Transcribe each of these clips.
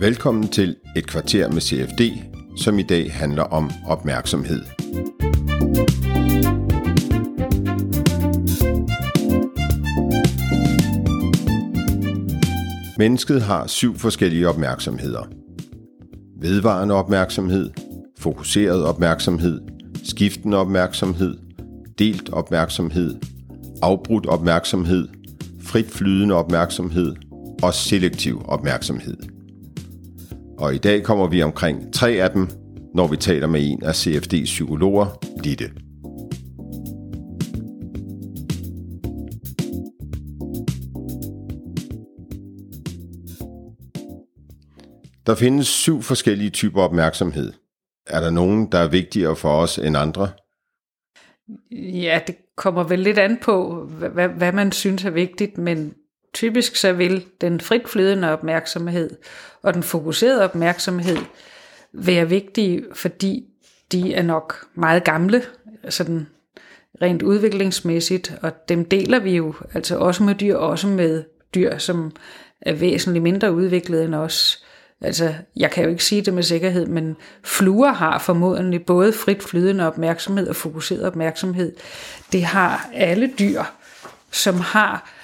Velkommen til et kvarter med CFD, som i dag handler om opmærksomhed. Mennesket har syv forskellige opmærksomheder. Vedvarende opmærksomhed, fokuseret opmærksomhed, skiftende opmærksomhed, delt opmærksomhed, afbrudt opmærksomhed, frit flydende opmærksomhed og selektiv opmærksomhed. Og i dag kommer vi omkring tre af dem, når vi taler med en af CFD's psykologer, Ditte. Der findes syv forskellige typer opmærksomhed. Er der nogen, der er vigtigere for os end andre? Ja, det kommer vel lidt an på, hvad, hvad man synes er vigtigt, men typisk så vil den fritflydende opmærksomhed og den fokuserede opmærksomhed være vigtige, fordi de er nok meget gamle, sådan rent udviklingsmæssigt, og dem deler vi jo altså også med dyr, også med dyr, som er væsentligt mindre udviklet end os. Altså, jeg kan jo ikke sige det med sikkerhed, men fluer har formodentlig både frit flydende opmærksomhed og fokuseret opmærksomhed. Det har alle dyr, som har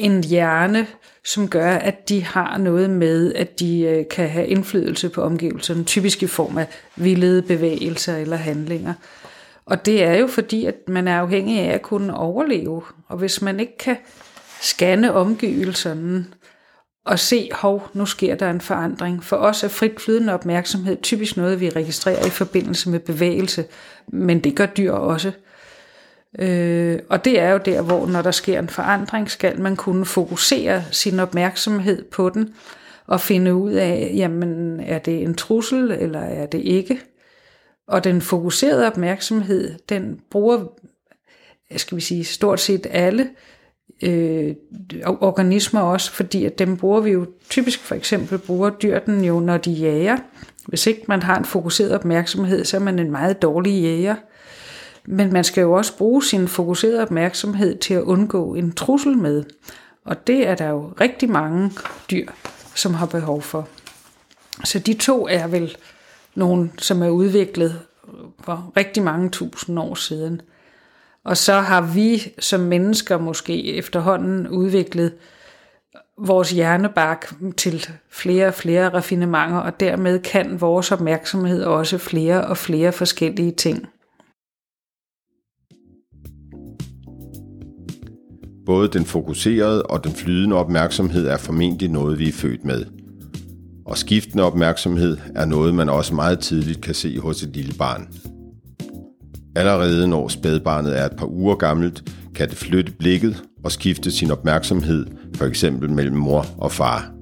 en hjerne, som gør, at de har noget med, at de øh, kan have indflydelse på omgivelserne, typisk i form af vildede bevægelser eller handlinger. Og det er jo fordi, at man er afhængig af at kunne overleve. Og hvis man ikke kan scanne omgivelserne og se, hov, nu sker der en forandring. For os er frit flydende opmærksomhed typisk noget, vi registrerer i forbindelse med bevægelse, men det gør dyr også. Øh, og det er jo der, hvor når der sker en forandring, skal man kunne fokusere sin opmærksomhed på den, og finde ud af, jamen er det en trussel, eller er det ikke? Og den fokuserede opmærksomhed, den bruger, skal vi sige, stort set alle øh, organismer også, fordi at dem bruger vi jo typisk for eksempel bruger dyr den jo, når de jager. Hvis ikke man har en fokuseret opmærksomhed, så er man en meget dårlig jæger. Men man skal jo også bruge sin fokuserede opmærksomhed til at undgå en trussel med. Og det er der jo rigtig mange dyr, som har behov for. Så de to er vel nogle, som er udviklet for rigtig mange tusind år siden. Og så har vi som mennesker måske efterhånden udviklet vores hjernebark til flere og flere raffinementer, og dermed kan vores opmærksomhed også flere og flere forskellige ting. Både den fokuserede og den flydende opmærksomhed er formentlig noget, vi er født med. Og skiftende opmærksomhed er noget, man også meget tidligt kan se hos et lille barn. Allerede når spædbarnet er et par uger gammelt, kan det flytte blikket og skifte sin opmærksomhed, for eksempel mellem mor og far.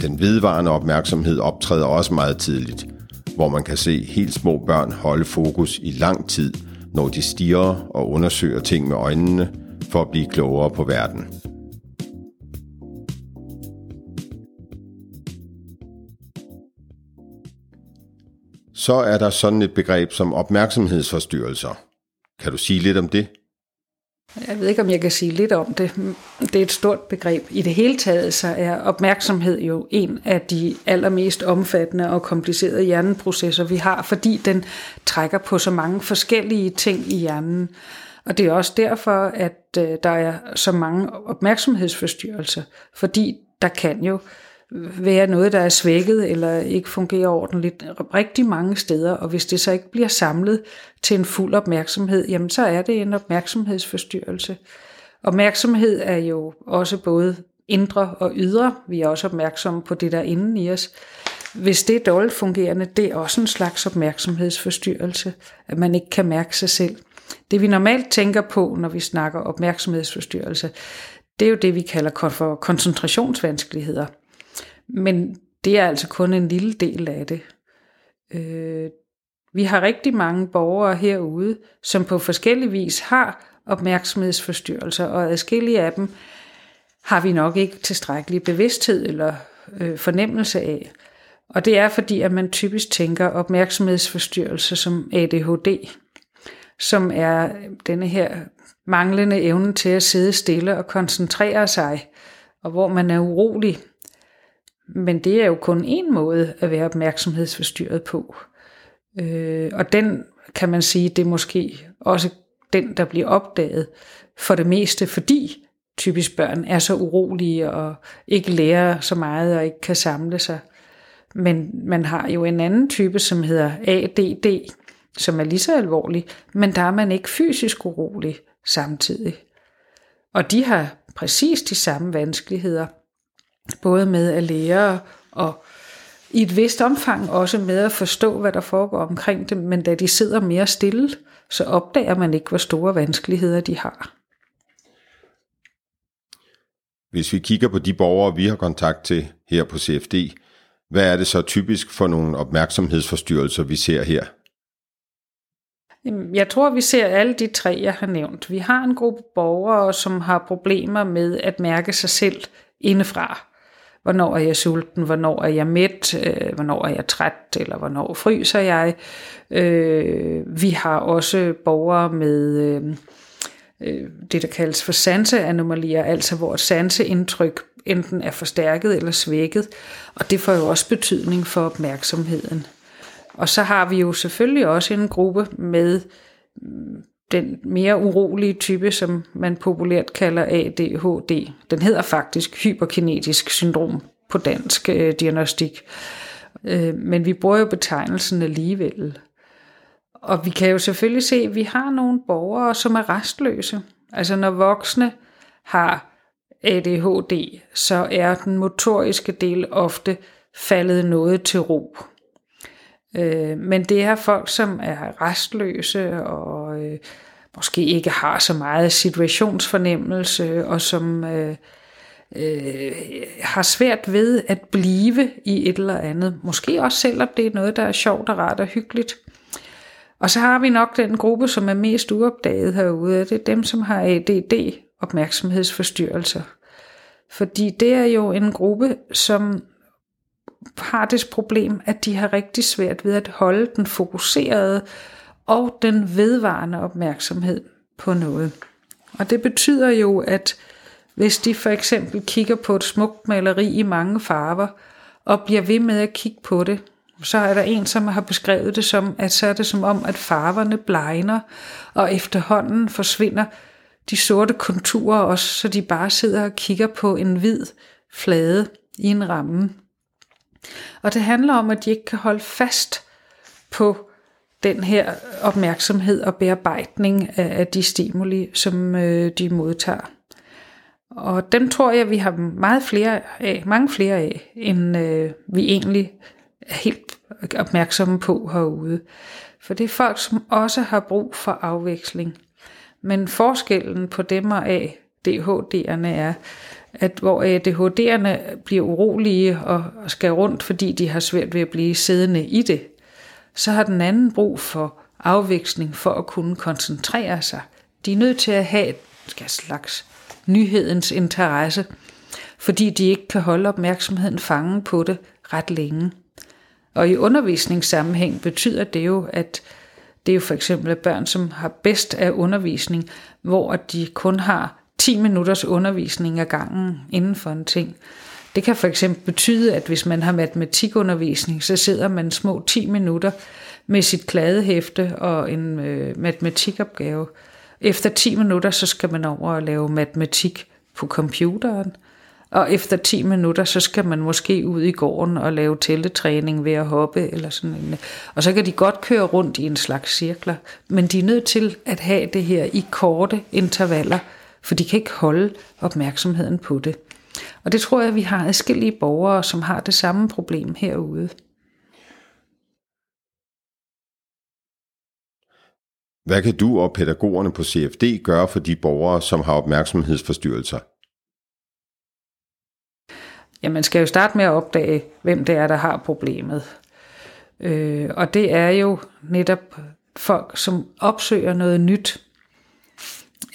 Den vedvarende opmærksomhed optræder også meget tidligt, hvor man kan se helt små børn holde fokus i lang tid, når de stiger og undersøger ting med øjnene, for at blive klogere på verden. Så er der sådan et begreb som opmærksomhedsforstyrrelser. Kan du sige lidt om det? Jeg ved ikke, om jeg kan sige lidt om det. Det er et stort begreb. I det hele taget så er opmærksomhed jo en af de allermest omfattende og komplicerede hjerneprocesser, vi har, fordi den trækker på så mange forskellige ting i hjernen. Og det er også derfor, at øh, der er så mange opmærksomhedsforstyrrelser, fordi der kan jo være noget, der er svækket eller ikke fungerer ordentligt rigtig mange steder, og hvis det så ikke bliver samlet til en fuld opmærksomhed, jamen så er det en opmærksomhedsforstyrrelse. Opmærksomhed er jo også både indre og ydre. Vi er også opmærksomme på det, der er inden i os. Hvis det er dårligt fungerende, det er også en slags opmærksomhedsforstyrrelse, at man ikke kan mærke sig selv. Det vi normalt tænker på, når vi snakker opmærksomhedsforstyrrelse, det er jo det, vi kalder for koncentrationsvanskeligheder. Men det er altså kun en lille del af det. Øh, vi har rigtig mange borgere herude, som på forskellig vis har opmærksomhedsforstyrrelser, og adskillige af dem har vi nok ikke tilstrækkelig bevidsthed eller øh, fornemmelse af. Og det er fordi, at man typisk tænker opmærksomhedsforstyrrelse som ADHD, som er denne her manglende evne til at sidde stille og koncentrere sig, og hvor man er urolig Men det er jo kun en måde at være opmærksomhedsforstyrret på. Øh, og den kan man sige, det er måske også den, der bliver opdaget for det meste, fordi typisk børn er så urolige og ikke lærer så meget og ikke kan samle sig. Men man har jo en anden type, som hedder ADD, som er lige så alvorlig, men der er man ikke fysisk urolig samtidig. Og de har præcis de samme vanskeligheder, både med at lære og i et vist omfang også med at forstå, hvad der foregår omkring dem, men da de sidder mere stille, så opdager man ikke, hvor store vanskeligheder de har. Hvis vi kigger på de borgere, vi har kontakt til her på CFD, hvad er det så typisk for nogle opmærksomhedsforstyrrelser, vi ser her? Jeg tror, vi ser alle de tre, jeg har nævnt. Vi har en gruppe borgere, som har problemer med at mærke sig selv indefra. Hvornår er jeg sulten? Hvornår er jeg mæt? Øh, hvornår er jeg træt? Eller hvornår fryser jeg? Øh, vi har også borgere med øh, det, der kaldes for sanseanomalier, altså hvor sanseindtryk enten er forstærket eller svækket, og det får jo også betydning for opmærksomheden. Og så har vi jo selvfølgelig også en gruppe med mm, den mere urolige type, som man populært kalder ADHD. Den hedder faktisk hyperkinetisk syndrom på dansk øh, diagnostik. Øh, men vi bruger jo betegnelsen alligevel. Og vi kan jo selvfølgelig se, at vi har nogle borgere, som er restløse. Altså når voksne har ADHD, så er den motoriske del ofte faldet noget til ro. Øh, men det er folk, som er restløse og øh, måske ikke har så meget situationsfornemmelse, og som øh, øh, har svært ved at blive i et eller andet. Måske også selvom det er noget, der er sjovt og rart og hyggeligt. Og så har vi nok den gruppe, som er mest uopdaget herude, det er dem, som har ADD, opmærksomhedsforstyrrelser. Fordi det er jo en gruppe, som har det problem, at de har rigtig svært ved at holde den fokuserede og den vedvarende opmærksomhed på noget. Og det betyder jo, at hvis de for eksempel kigger på et smukt maleri i mange farver, og bliver ved med at kigge på det, så er der en, som har beskrevet det som, at så er det som om, at farverne blegner, og efterhånden forsvinder de sorte konturer også, så de bare sidder og kigger på en hvid flade i en ramme. Og det handler om, at de ikke kan holde fast på den her opmærksomhed og bearbejdning af de stimuli, som øh, de modtager. Og dem tror jeg, vi har meget flere af, mange flere af, end øh, vi egentlig er helt opmærksomme på herude. For det er folk, som også har brug for afveksling. Men forskellen på dem og ADHD'erne er, at hvor øh, ADHD'erne bliver urolige og skal rundt, fordi de har svært ved at blive siddende i det, så har den anden brug for afveksling for at kunne koncentrere sig. De er nødt til at have et slags nyhedens interesse, fordi de ikke kan holde opmærksomheden fangen på det ret længe. Og i undervisningssammenhæng betyder det jo, at det er jo for eksempel børn, som har bedst af undervisning, hvor de kun har 10 minutters undervisning ad gangen inden for en ting. Det kan for eksempel betyde, at hvis man har matematikundervisning, så sidder man små 10 minutter med sit kladehæfte og en øh, matematikopgave. Efter 10 minutter, så skal man over og lave matematik på computeren. Og efter 10 minutter, så skal man måske ud i gården og lave tælletræning ved at hoppe eller sådan en. Og så kan de godt køre rundt i en slags cirkler, men de er nødt til at have det her i korte intervaller, for de kan ikke holde opmærksomheden på det. Og det tror jeg, vi har adskillige borgere, som har det samme problem herude. Hvad kan du og pædagogerne på CFD gøre for de borgere, som har opmærksomhedsforstyrrelser? Ja, man skal jo starte med at opdage, hvem det er, der har problemet. Øh, og det er jo netop folk, som opsøger noget nyt,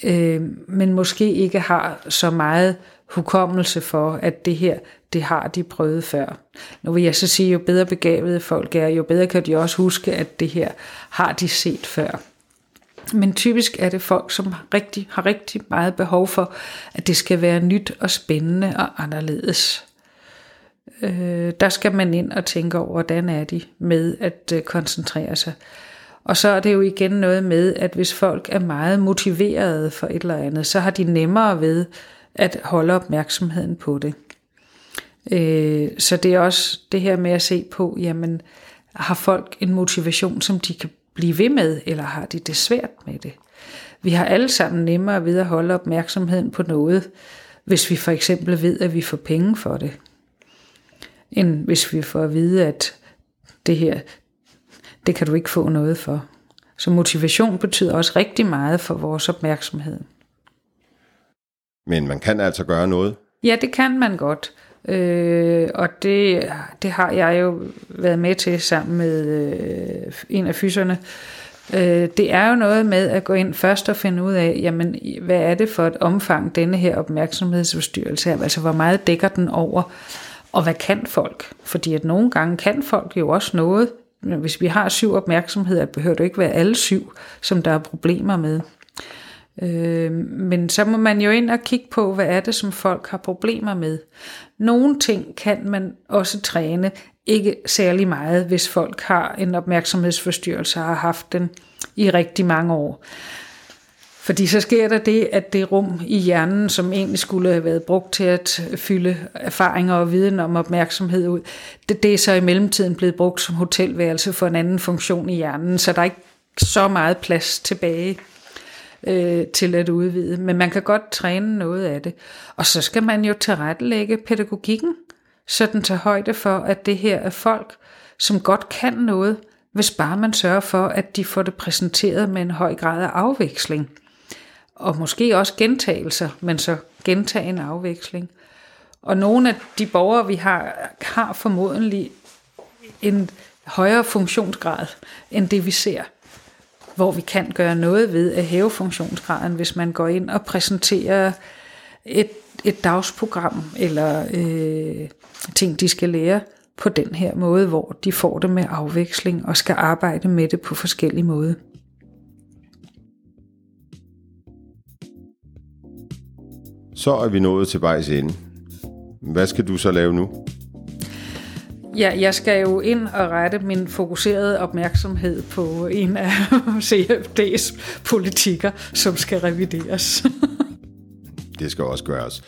øh, men måske ikke har så meget hukommelse for, at det her, det har de prøvet før. Nu vil jeg så sige, jo bedre begavede folk er, jo bedre kan de også huske, at det her har de set før. Men typisk er det folk, som rigtig, har rigtig meget behov for, at det skal være nyt og spændende og anderledes. Øh, der skal man ind og tænke over, hvordan er de med at øh, koncentrere sig. Og så er det jo igen noget med, at hvis folk er meget motiverede for et eller andet, så har de nemmere ved at holde opmærksomheden på det. Øh, så det er også det her med at se på, jamen har folk en motivation, som de kan blive ved med, eller har de det svært med det? Vi har alle sammen nemmere ved at holde opmærksomheden på noget, hvis vi for eksempel ved, at vi får penge for det, end hvis vi får at vide, at det her, det kan du ikke få noget for. Så motivation betyder også rigtig meget for vores opmærksomhed. Men man kan altså gøre noget? Ja, det kan man godt. Øh, og det, det har jeg jo været med til sammen med øh, en af fyserne. Øh, det er jo noget med at gå ind først og finde ud af, jamen, hvad er det for et omfang, denne her opmærksomhedsforstyrrelse er? Altså, hvor meget dækker den over? Og hvad kan folk? Fordi at nogle gange kan folk jo også noget. Hvis vi har syv opmærksomheder, behøver det ikke være alle syv, som der er problemer med. Øh, men så må man jo ind og kigge på, hvad er det, som folk har problemer med. Nogle ting kan man også træne, ikke særlig meget, hvis folk har en opmærksomhedsforstyrrelse og har haft den i rigtig mange år. Fordi så sker der det, at det rum i hjernen, som egentlig skulle have været brugt til at fylde erfaringer og viden om opmærksomhed ud, det, det er så i mellemtiden blevet brugt som hotelværelse for en anden funktion i hjernen, så der er ikke så meget plads tilbage øh, til at udvide. Men man kan godt træne noget af det. Og så skal man jo tilrettelægge pædagogikken, så den tager højde for, at det her er folk, som godt kan noget, hvis bare man sørger for, at de får det præsenteret med en høj grad af afveksling. Og måske også gentagelser, men så gentagen afveksling. Og nogle af de borgere, vi har, har formodentlig en højere funktionsgrad, end det vi ser hvor vi kan gøre noget ved at hæve funktionsgraden, hvis man går ind og præsenterer et, et dagsprogram eller øh, ting, de skal lære på den her måde, hvor de får det med afveksling og skal arbejde med det på forskellige måder. Så er vi nået til vejs ende. Hvad skal du så lave nu? Ja, jeg skal jo ind og rette min fokuserede opmærksomhed på en af CFD's politikker, som skal revideres. det skal også gøres.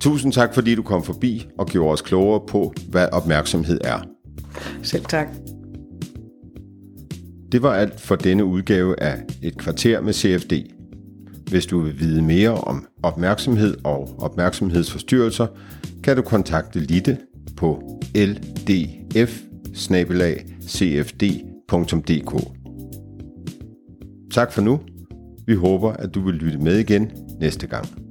Tusind tak, fordi du kom forbi og gjorde os klogere på, hvad opmærksomhed er. Selv tak. Det var alt for denne udgave af Et kvarter med CFD. Hvis du vil vide mere om opmærksomhed og opmærksomhedsforstyrrelser, kan du kontakte Litte på ldf Tak for nu. Vi håber, at du vil lytte med igen næste gang.